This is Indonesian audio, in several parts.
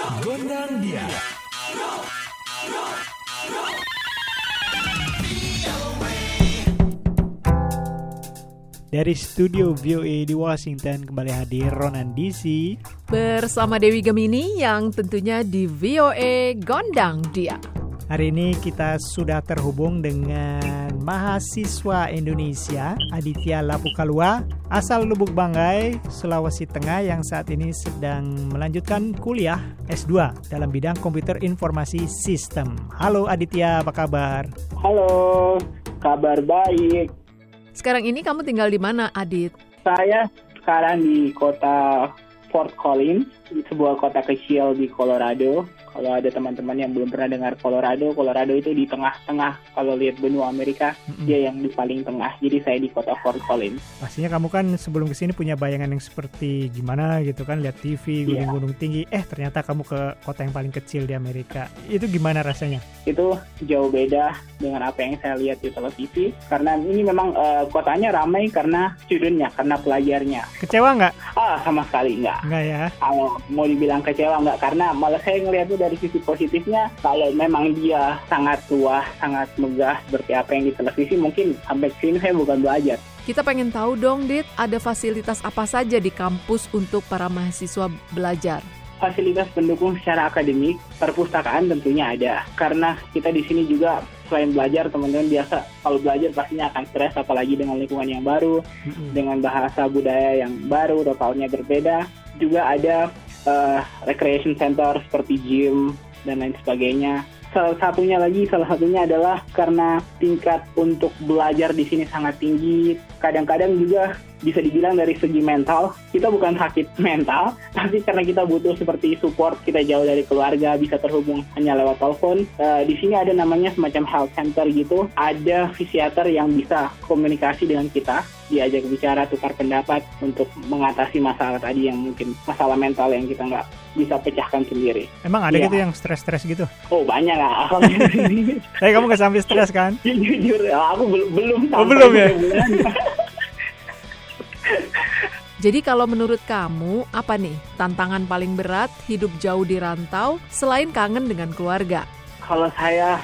Gondang dia. Dari studio VOA di Washington kembali hadir Ronan DC. Bersama Dewi Gemini yang tentunya di VOA Gondang Dia. Hari ini kita sudah terhubung dengan mahasiswa Indonesia Aditya Lapukalua asal Lubuk Banggai, Sulawesi Tengah yang saat ini sedang melanjutkan kuliah S2 dalam bidang komputer informasi sistem. Halo Aditya, apa kabar? Halo, kabar baik. Sekarang ini kamu tinggal di mana, Adit? Saya sekarang di kota Fort Collins, sebuah kota kecil di Colorado. Kalau ada teman-teman yang belum pernah dengar Colorado, Colorado itu di tengah-tengah. Kalau lihat benua Amerika, Mm-mm. dia yang di paling tengah. Jadi saya di kota Fort Collins. Pastinya kamu kan sebelum ke sini punya bayangan yang seperti gimana gitu kan, lihat TV, Iya. gunung-gunung tinggi. Eh ternyata kamu ke kota yang paling kecil di Amerika. Itu gimana rasanya? Itu jauh beda dengan apa yang saya lihat di televisi. Karena ini memang eh, kotanya ramai karena studentnya, karena pelajarnya. Kecewa nggak? Ah, sama sekali enggak. Nggak ya? kalau mau dibilang kecewa nggak karena malah saya ngelihat tuh dari sisi positifnya kalau memang dia sangat tua sangat megah seperti apa yang di televisi mungkin sampai sini saya bukan belajar Kita pengen tahu dong, Dit, ada fasilitas apa saja di kampus untuk para mahasiswa belajar? Fasilitas pendukung secara akademik perpustakaan tentunya ada. Karena kita di sini juga selain belajar teman-teman biasa kalau belajar pastinya akan stres apalagi dengan lingkungan yang baru Mm-mm. dengan bahasa budaya yang baru totalnya berbeda. Juga ada eh, recreation center seperti gym dan lain sebagainya. Salah satunya lagi salah satunya adalah karena tingkat untuk belajar di sini sangat tinggi kadang-kadang juga bisa dibilang dari segi mental kita bukan sakit mental tapi karena kita butuh seperti support kita jauh dari keluarga bisa terhubung hanya lewat telepon Eh, di sini ada namanya semacam health center gitu ada fisiater yang bisa komunikasi dengan kita diajak bicara tukar pendapat untuk mengatasi masalah tadi yang mungkin masalah mental yang kita nggak bisa pecahkan sendiri Emang ada Iya. gitu yang stres-stres gitu? oh banyak lah Tapi kamu nggak sampai stres kan? jujur aku bel- belum Oh, belum ya? Jadi kalau menurut kamu, apa nih tantangan paling berat hidup jauh di rantau selain kangen dengan keluarga? Kalau saya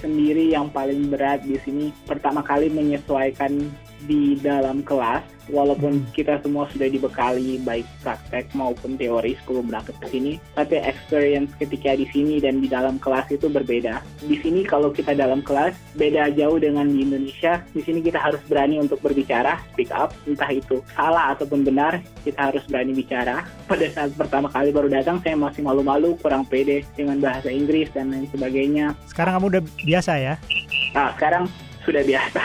sendiri yang paling berat di sini pertama kali menyesuaikan di dalam kelas walaupun kita semua sudah dibekali baik praktek maupun teori sebelum berangkat ke sini tapi experience ketika di sini dan di dalam kelas itu berbeda. Di sini kalau kita dalam kelas beda jauh dengan di Indonesia. Di sini kita harus berani untuk berbicara speak up entah itu salah ataupun benar kita harus berani bicara. Pada saat pertama kali baru datang saya masih malu-malu kurang pede dengan bahasa Inggris dan lain sebagainya. Sekarang kamu udah biasa ya? Nah, sekarang sudah biasa.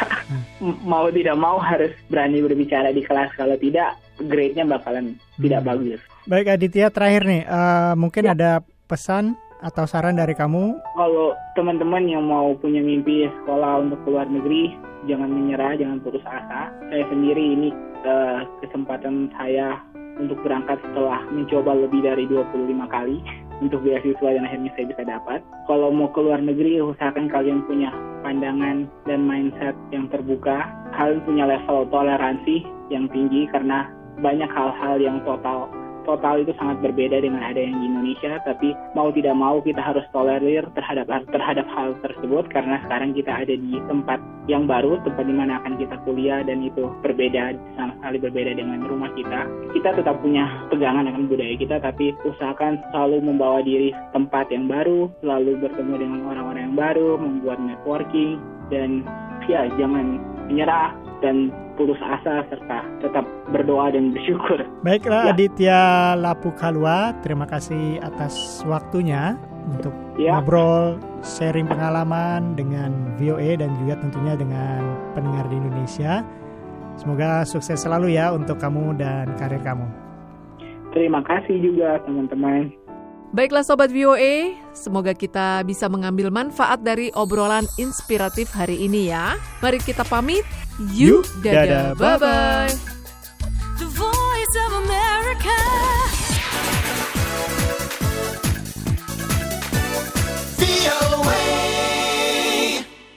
Mau tidak mau harus berani berbicara di kelas. Kalau tidak, grade-nya bakalan tidak Hmm. bagus. Baik Aditya, terakhir nih, eh, mungkin Ya. ada pesan atau saran dari kamu? Kalau teman-teman yang mau punya mimpi sekolah untuk keluar negeri, jangan menyerah, jangan putus asa. Saya sendiri ini eh, kesempatan saya untuk berangkat setelah mencoba lebih dari 25 kali untuk beasiswa dan akhirnya saya bisa dapat. Kalau mau keluar negeri, usahakan kalian punya pandangan dan mindset yang terbuka. Kalian punya level toleransi yang tinggi karena banyak hal-hal yang total total itu sangat berbeda dengan ada yang di Indonesia tapi mau tidak mau kita harus tolerir terhadap terhadap hal tersebut karena sekarang kita ada di tempat yang baru tempat di mana akan kita kuliah dan itu berbeda sama sekali berbeda dengan rumah kita. Kita tetap punya pegangan dengan budaya kita tapi usahakan selalu membawa diri ke tempat yang baru selalu bertemu dengan orang-orang yang baru membuat networking dan ya jangan menyerah dan putus asa serta tetap berdoa dan bersyukur. Baiklah Ya. Aditya Lapukalua, terima kasih atas waktunya untuk ya ngobrol, sharing pengalaman dengan VOA dan juga tentunya dengan pendengar di Indonesia. Semoga sukses selalu ya untuk kamu dan karir kamu. terima kasih juga teman-teman Baiklah Sobat VOA, semoga kita bisa mengambil manfaat dari obrolan inspiratif hari ini ya. Mari kita pamit. Yuk, dadah, bye-bye.